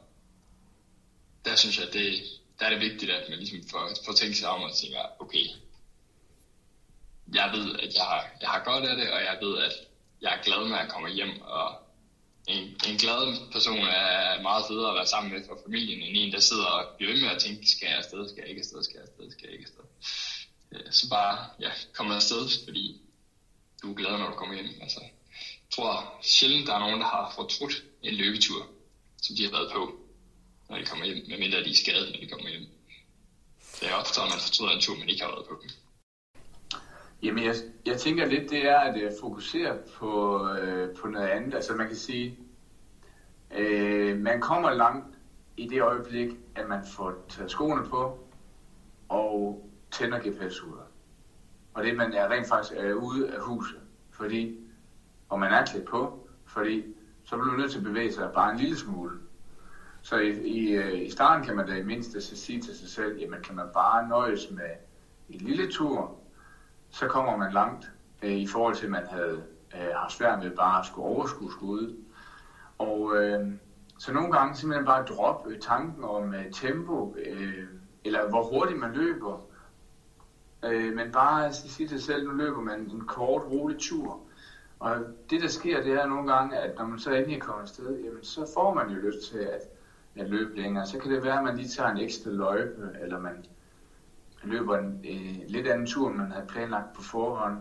der synes jeg, det, der er det vigtigt, at man ligesom får, får tænkt sig om og tænker, okay, jeg ved, at jeg har, jeg har godt af det, og jeg ved, at jeg er glad, når jeg kommer hjem, og en, en glad person er meget federe at være sammen med for familien, end en, der sidder og bliver ved med at tænke, skal jeg afsted, skal jeg ikke afsted, skal jeg afsted, skal jeg ikke afsted. Øh, så bare, ja, kom afsted, fordi du er glad, når du kommer hjem. Altså, jeg tror sjældent, der er nogen, der har fortrudt en løbetur, som de har været på, når de kommer hjem, medmindre de er skadet, når de kommer hjem. Det er ofte, at man fortryder en tur, man ikke har været på. Jamen, jeg, jeg tænker lidt, det er at øh, fokusere på, øh, på noget andet. Altså, man kan sige, øh, man kommer langt i det øjeblik, at man får taget skoene på og tænder GPS-uret. Og det, man er rent faktisk er ude af huset. Fordi, og man er klædt på, fordi så bliver du nødt til at bevæge sig bare en lille smule. Så i, i, øh, i starten kan man da i mindste sige til sig selv, jamen kan man bare nøjes med en lille tur, så kommer man langt øh, i forhold til, at man havde øh, haft svært med bare at skulle overskue skuddet. Og øh, så nogle gange simpelthen bare droppe øh, tanken om øh, tempo, øh, eller hvor hurtigt man løber. Øh, men bare sige til sig selv, nu løber man en kort, rolig tur. Og det der sker, det er nogle gange, at når man så endelig kommer afsted, jamen, så får man jo lyst til at, at løbe længere. Så kan det være, at man lige tager en ekstra løjpe, eller man løber en øh, lidt anden tur, end man havde planlagt på forhånd.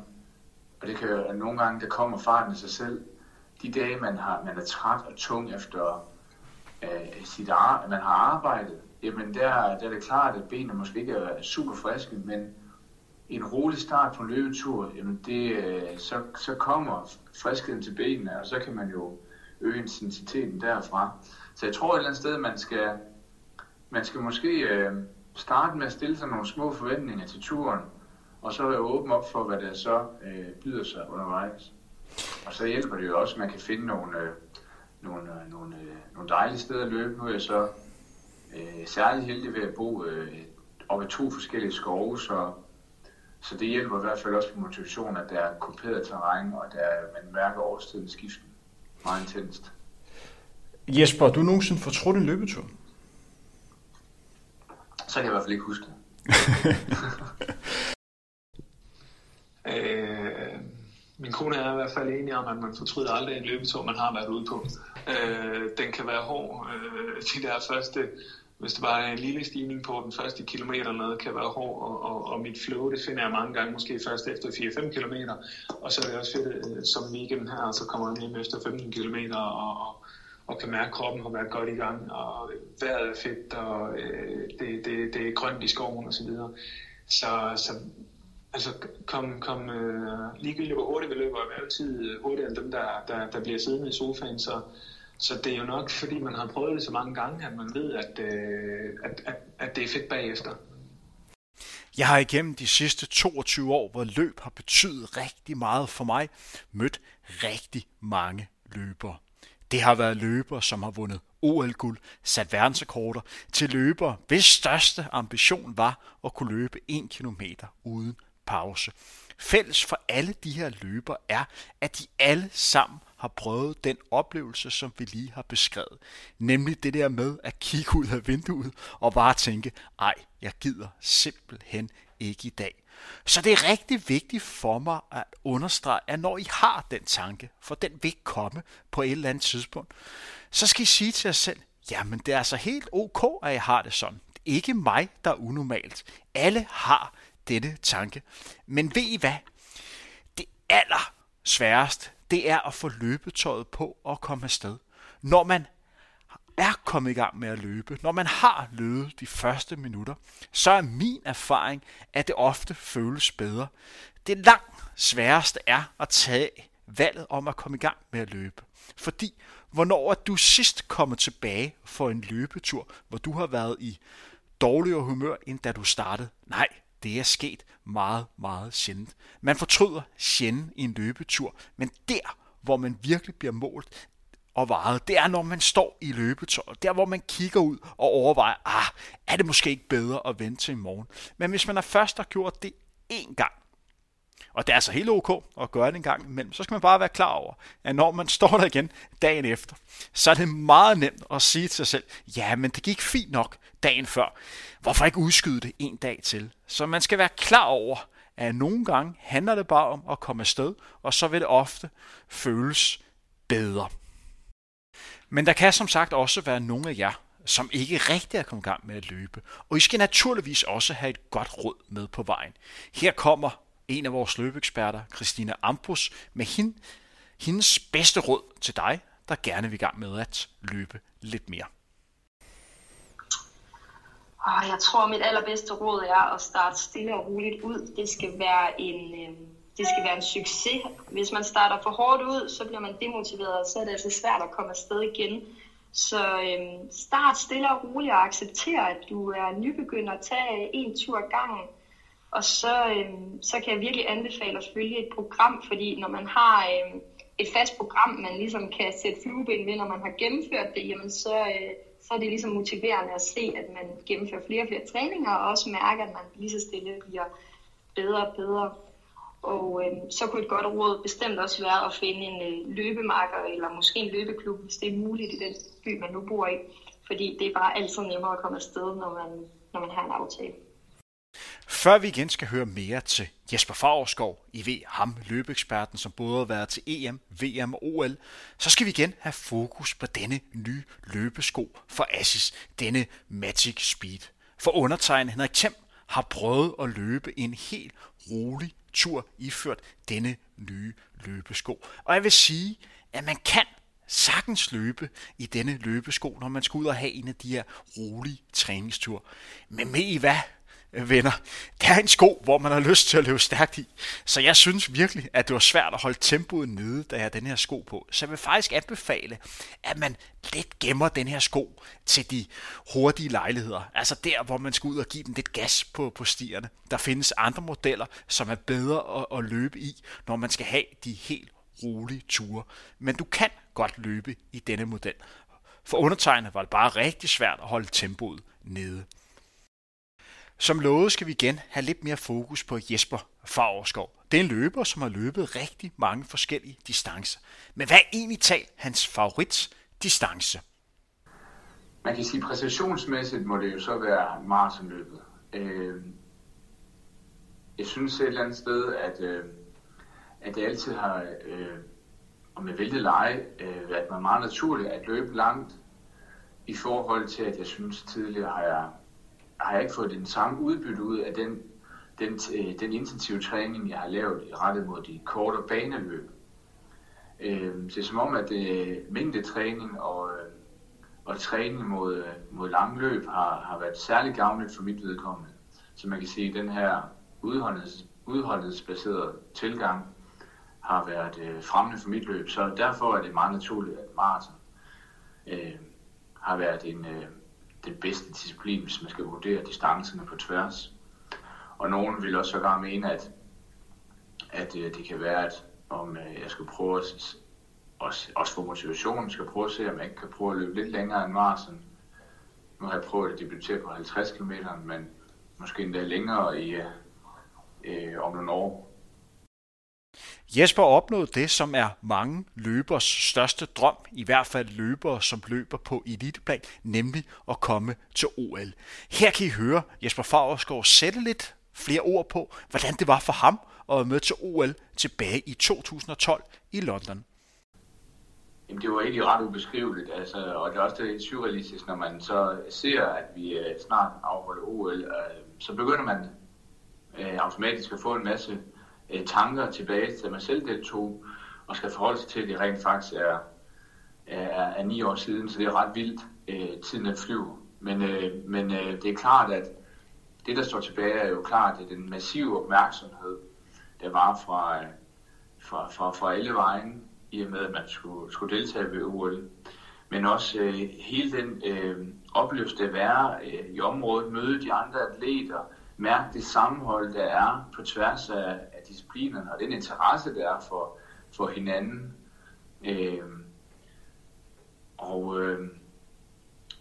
Og det kan jo at nogle gange, der kommer farten af sig selv. De dage, man, har, man er træt og tung efter øh, sit ar- man har arbejdet, jamen der, der er det klart, at benene måske ikke er super friske, men en rolig start på en løbetur, jamen det, øh, så, så kommer friskheden til benene, og så kan man jo øge intensiteten derfra. Så jeg tror et eller andet sted, man skal, man skal måske øh, starte med at stille sig nogle små forventninger til turen, og så være åben op for, hvad der så øh, byder sig undervejs. Og så hjælper det jo også, at man kan finde nogle, øh, nogle, øh, nogle, øh, nogle dejlige steder at løbe. Nu er jeg så øh, særlig heldig ved at bo øh, op i to forskellige skove, så, så det hjælper i hvert fald også på motivationen, at der er kuperet terræn, og der man mærker årstidens skiften meget intenst. Jesper, du nogensinde fortrudt en løbetur? Så kan jeg i hvert fald ikke huske det. [LAUGHS] øh, min kone er i hvert fald enig om, at man fortryder aldrig en løbetur, man har været ude på. Øh, den kan være hård. Øh, de der første, hvis det bare er en lille stigning på den første kilometer noget, kan være hård, og, og, og mit flow, det finder jeg mange gange, måske først efter 4-5 kilometer. Og så er det også fedt, øh, som weekenden her, så kommer jeg hjem efter 15 kilometer, og, og og kan mærke, at kroppen har været godt i gang, og øh, vejret er fedt, og øh, det, det, det er grønt i skoven osv. Så, så, så altså, kom, kom øh, ligegyldigt hvor hurtigt vi løber, er altid øh, hurtigere end dem, der, der, der bliver siddende i sofaen, så, Så det er jo nok, fordi man har prøvet det så mange gange, at man ved, at, øh, at, at, at det er fedt bagefter. Jeg har igennem de sidste 22 år, hvor løb har betydet rigtig meget for mig, mødt rigtig mange løbere. Det har været løbere, som har vundet OL-guld, sat verdensrekorder, til løbere, hvis største ambition var at kunne løbe 1 km uden pause. Fælles for alle de her løbere er, at de alle sammen har prøvet den oplevelse, som vi lige har beskrevet. Nemlig det der med at kigge ud af vinduet og bare tænke, ej, jeg gider simpelthen ikke i dag. Så det er rigtig vigtigt for mig at understrege, at når I har den tanke, for den vil komme på et eller andet tidspunkt, så skal I sige til jer selv, jamen det er altså helt ok, at jeg har det sådan. Ikke mig, der er unormalt. Alle har denne tanke. Men ved I hvad? Det aller sværest, det er at få løbetøjet på og komme afsted. Når man er kommet i gang med at løbe, når man har løbet de første minutter, så er min erfaring, at det ofte føles bedre. Det langt sværeste er at tage valget om at komme i gang med at løbe. Fordi hvornår er du sidst kommet tilbage for en løbetur, hvor du har været i dårligere humør, end da du startede? Nej, det er sket meget, meget sjældent. Man fortryder sjældent i en løbetur, men der, hvor man virkelig bliver målt og varet, det er, når man står i løbetøjet. Der, hvor man kigger ud og overvejer, ah, er det måske ikke bedre at vente til i morgen? Men hvis man er først har gjort det én gang, og det er altså helt ok at gøre det en gang imellem. Så skal man bare være klar over, at når man [LAUGHS] står der igen dagen efter, så er det meget nemt at sige til sig selv, ja, men det gik fint nok dagen før. Hvorfor ikke udskyde det en dag til? Så man skal være klar over, at nogle gange handler det bare om at komme afsted, og så vil det ofte føles bedre. Men der kan som sagt også være nogle af jer, som ikke rigtig er kommet i gang med at løbe. Og I skal naturligvis også have et godt råd med på vejen. Her kommer en af vores løbeeksperter, Christina Ambrus, med hende, hendes bedste råd til dig, der gerne vil i gang med at løbe lidt mere. Jeg tror, mit allerbedste råd er at starte stille og roligt ud. Det skal være en, øhm, det skal være en succes. Hvis man starter for hårdt ud, så bliver man demotiveret, og så er det altså svært at komme afsted igen. Så øhm, start stille og roligt og accepter, at du er nybegynder. Tag øh, en tur ad gangen og så, øhm, så kan jeg virkelig anbefale at følge et program, fordi når man har øhm, et fast program, man ligesom kan sætte flueben ved, når man har gennemført det, jamen så, øh, så er det ligesom motiverende at se, at man gennemfører flere og flere træninger, og også mærke, at man lige så stille bliver bedre og bedre. Og øh, så kunne et godt råd bestemt også være at finde en øh, løbemarker, eller måske en løbeklub, hvis det er muligt i den by, man nu bor i. Fordi det er bare altid nemmere at komme afsted, når man, når man har en aftale. Før vi igen skal høre mere til Jesper Fagerskov, I ved ham løbeeksperten, som både har været til EM, VM og OL, så skal vi igen have fokus på denne nye løbesko for Assis, denne Magic Speed. For undertegnet Henrik Thiem har prøvet at løbe en helt rolig tur iført denne nye løbesko. Og jeg vil sige, at man kan sagtens løbe i denne løbesko, når man skal ud og have en af de her rolige træningstur. Men med i hvad? Øh, venner. Det er en sko, hvor man har lyst til at løbe stærkt i. Så jeg synes virkelig, at det var svært at holde tempoet nede, da jeg havde den her sko på. Så jeg vil faktisk anbefale, at man lidt gemmer den her sko til de hurtige lejligheder. Altså der, hvor man skal ud og give den lidt gas på, på stierne. Der findes andre modeller, som er bedre at, at løbe i, når man skal have de helt rolige ture. Men du kan godt løbe i denne model. For undertegnet var det bare rigtig svært at holde tempoet nede. Som lovet skal vi igen have lidt mere fokus på Jesper Favreskov. Det er en løber, som har løbet rigtig mange forskellige distancer. Men hvad er egentlig talt hans favorit distance? Man kan sige, præcisionsmæssigt må det jo så være maratonløbet. Øh, jeg synes et eller andet sted, at, øh, at det altid har, øh, og med vil leje, øh, været mig meget naturligt at løbe langt i forhold til, at jeg synes tidligere har jeg har jeg ikke fået den samme udbytte ud af den, den, øh, den intensive træning, jeg har lavet i rettet mod de korte baneløb. Øh, det er som om, at det, øh, mængdetræning og, øh, og træning mod, øh, mod lange løb har, har været særlig gavnligt for mit vedkommende. Så man kan sige, at den her udholdets, udholdenhedsbaserede tilgang har været øh, fremmende for mit løb. Så derfor er det meget naturligt, at maraton øh, har været en, øh, den bedste disciplin, hvis man skal vurdere distancerne på tværs. Og nogen vil også sågar mene, at, at øh, det kan være, at om øh, jeg skal prøve at, også, også for motivationen, skal prøve at se, om jeg ikke kan prøve at løbe lidt længere end Marsen. Nu har jeg prøvet at debutere på 50 km, men måske endda længere i, øh, øh om nogle år. Jesper opnåede det, som er mange løbers største drøm, i hvert fald løbere, som løber på eliteplan, nemlig at komme til OL. Her kan I høre Jesper Fagersgaard sætte lidt flere ord på, hvordan det var for ham at være med til OL tilbage i 2012 i London. Jamen, det var egentlig ret ubeskriveligt, altså, og det er også lidt surrealistisk, når man så ser, at vi øh, snart afholder OL, øh, så begynder man øh, automatisk at få en masse øh, tanker tilbage til, at man selv deltog, og skal forholde sig til, at det rent faktisk er, er, er ni år siden, så det er ret vildt, øh, tiden at flyve. Men, øh, men øh, det er klart, at det, der står tilbage, er jo klart, at den massive opmærksomhed, der var fra, øh, fra, fra, fra alle vejen, i og med, at man skulle, skulle deltage ved OL. Men også øh, hele den øh, oplevelse, der være øh, i området, møde de andre atleter, mærke det sammenhold, der er på tværs af disciplinerne, og den interesse, der er for, for hinanden. Øh, og, øh,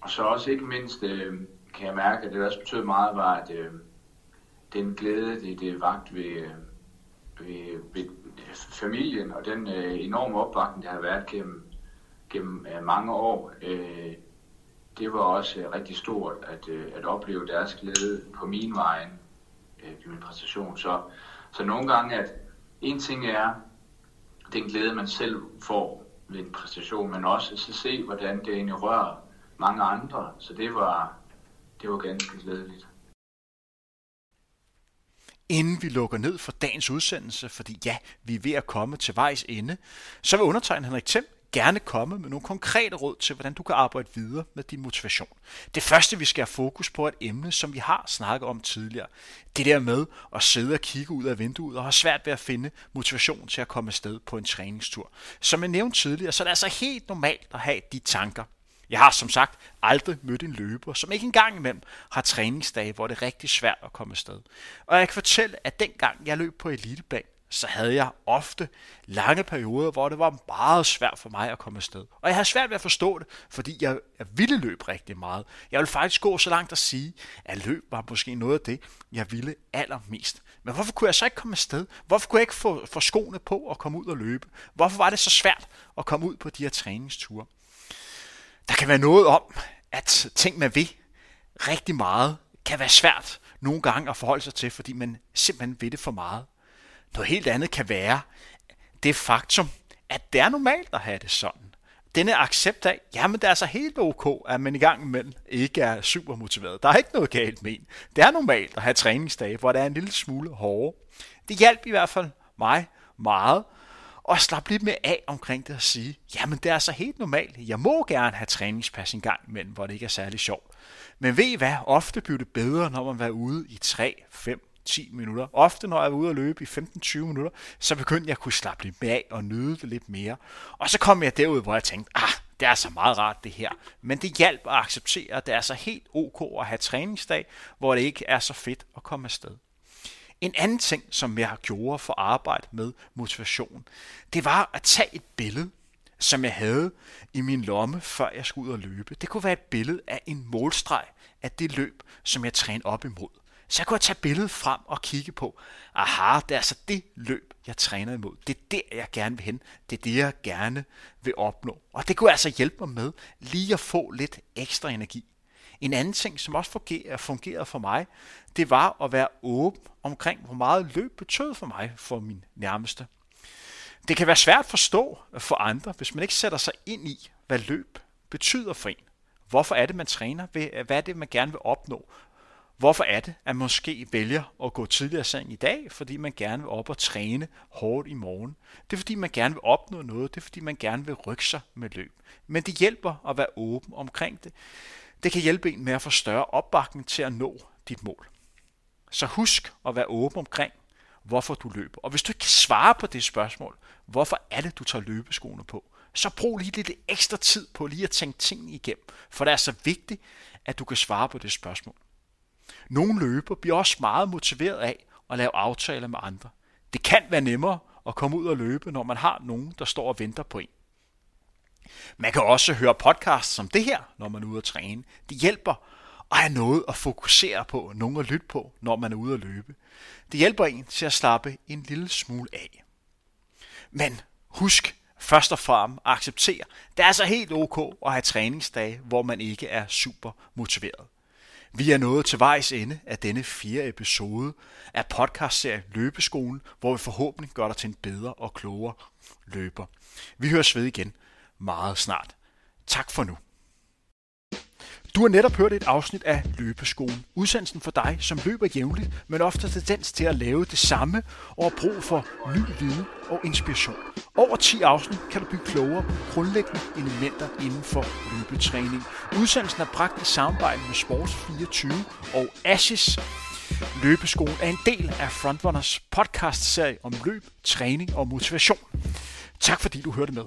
og så også ikke mindst øh, kan jeg mærke, at det også betød meget, var, at øh, den glæde, det, det vagt ved, øh, ved, ved familien, og den øh, enorme opbakning, der har været gennem, gennem øh, mange år, øh, det var også øh, rigtig stort at, øh, at opleve deres glæde på min vej øh, i min præstation. Så, så nogle gange, at en ting er den glæde, man selv får ved en præstation, men også at se, hvordan det egentlig rører mange andre. Så det var, det var ganske glædeligt. Inden vi lukker ned for dagens udsendelse, fordi ja, vi er ved at komme til vejs ende, så vil undertegnet Henrik Thiem gerne komme med nogle konkrete råd til, hvordan du kan arbejde videre med din motivation. Det første, vi skal have fokus på, er et emne, som vi har snakket om tidligere. Det der med at sidde og kigge ud af vinduet og have svært ved at finde motivation til at komme afsted på en træningstur. Som jeg nævnte tidligere, så er det altså helt normalt at have de tanker. Jeg har som sagt aldrig mødt en løber, som ikke engang imellem har træningsdage, hvor det er rigtig svært at komme afsted. Og jeg kan fortælle, at dengang jeg løb på elitebane, så havde jeg ofte lange perioder, hvor det var meget svært for mig at komme afsted. Og jeg havde svært ved at forstå det, fordi jeg, jeg ville løbe rigtig meget. Jeg ville faktisk gå så langt at sige, at løb var måske noget af det, jeg ville allermest. Men hvorfor kunne jeg så ikke komme afsted? Hvorfor kunne jeg ikke få, få skoene på og komme ud og løbe? Hvorfor var det så svært at komme ud på de her træningsture? Der kan være noget om, at ting man vil rigtig meget, kan være svært nogle gange at forholde sig til, fordi man simpelthen ved det for meget. Noget helt andet kan være det faktum, at det er normalt at have det sådan. Denne accept af, jamen det er altså helt ok, at man i gang imellem ikke er super motiveret. Der er ikke noget galt med en. Det er normalt at have træningsdage, hvor det er en lille smule hårdere. Det hjalp i hvert fald mig meget, og slappe lidt mere af omkring det og sige, jamen det er altså helt normalt. Jeg må gerne have træningspas en gang imellem, hvor det ikke er særlig sjovt. Men ved I hvad? Ofte bliver det bedre, når man er ude i 3, 5, 10 minutter. Ofte når jeg var ude at løbe i 15-20 minutter, så begyndte jeg at kunne slappe lidt mere af og nyde det lidt mere. Og så kom jeg derud, hvor jeg tænkte, ah, det er så meget rart det her. Men det hjælper at acceptere, at det er så helt ok at have træningsdag, hvor det ikke er så fedt at komme afsted. En anden ting, som jeg gjorde for arbejde med motivation, det var at tage et billede, som jeg havde i min lomme, før jeg skulle ud og løbe. Det kunne være et billede af en målstreg af det løb, som jeg trænede op imod. Så jeg kunne tage billedet frem og kigge på, aha, det er altså det løb, jeg træner imod. Det er der, jeg gerne vil hen. Det er det, jeg gerne vil opnå. Og det kunne altså hjælpe mig med lige at få lidt ekstra energi. En anden ting, som også fungerede for mig, det var at være åben omkring, hvor meget løb betød for mig for min nærmeste. Det kan være svært at forstå for andre, hvis man ikke sætter sig ind i, hvad løb betyder for en. Hvorfor er det, man træner? Hvad er det, man gerne vil opnå? Hvorfor er det, at man måske vælger at gå tidligere seng i dag, fordi man gerne vil op og træne hårdt i morgen? Det er fordi, man gerne vil opnå noget. Det er fordi, man gerne vil rykke sig med løb. Men det hjælper at være åben omkring det. Det kan hjælpe en med at få større opbakning til at nå dit mål. Så husk at være åben omkring, hvorfor du løber. Og hvis du ikke kan svare på det spørgsmål, hvorfor er det, du tager løbeskoene på, så brug lige lidt ekstra tid på lige at tænke tingene igennem, for det er så vigtigt, at du kan svare på det spørgsmål. Nogle løber bliver også meget motiveret af at lave aftaler med andre. Det kan være nemmere at komme ud og løbe, når man har nogen, der står og venter på en. Man kan også høre podcasts som det her, når man er ude at træne. Det hjælper at have noget at fokusere på, nogen at lytte på, når man er ude at løbe. Det hjælper en til at slappe en lille smule af. Men husk først og fremmest at acceptere, det er altså helt ok at have træningsdage, hvor man ikke er super motiveret. Vi er nået til vejs ende af denne fjerde episode af podcastserien Løbeskolen, hvor vi forhåbentlig gør dig til en bedre og klogere løber. Vi høres ved igen meget snart. Tak for nu. Du har netop hørt et afsnit af Løbeskolen. Udsendelsen for dig, som løber jævnligt, men ofte har tendens til at lave det samme og har brug for ny viden og inspiration. Over 10 afsnit kan du blive klogere på grundlæggende elementer inden for løbetræning. Udsendelsen er bragt i samarbejde med Sports24 og Ashes. Løbeskolen er en del af Frontrunners podcast-serie om løb, træning og motivation. Tak fordi du hørte med.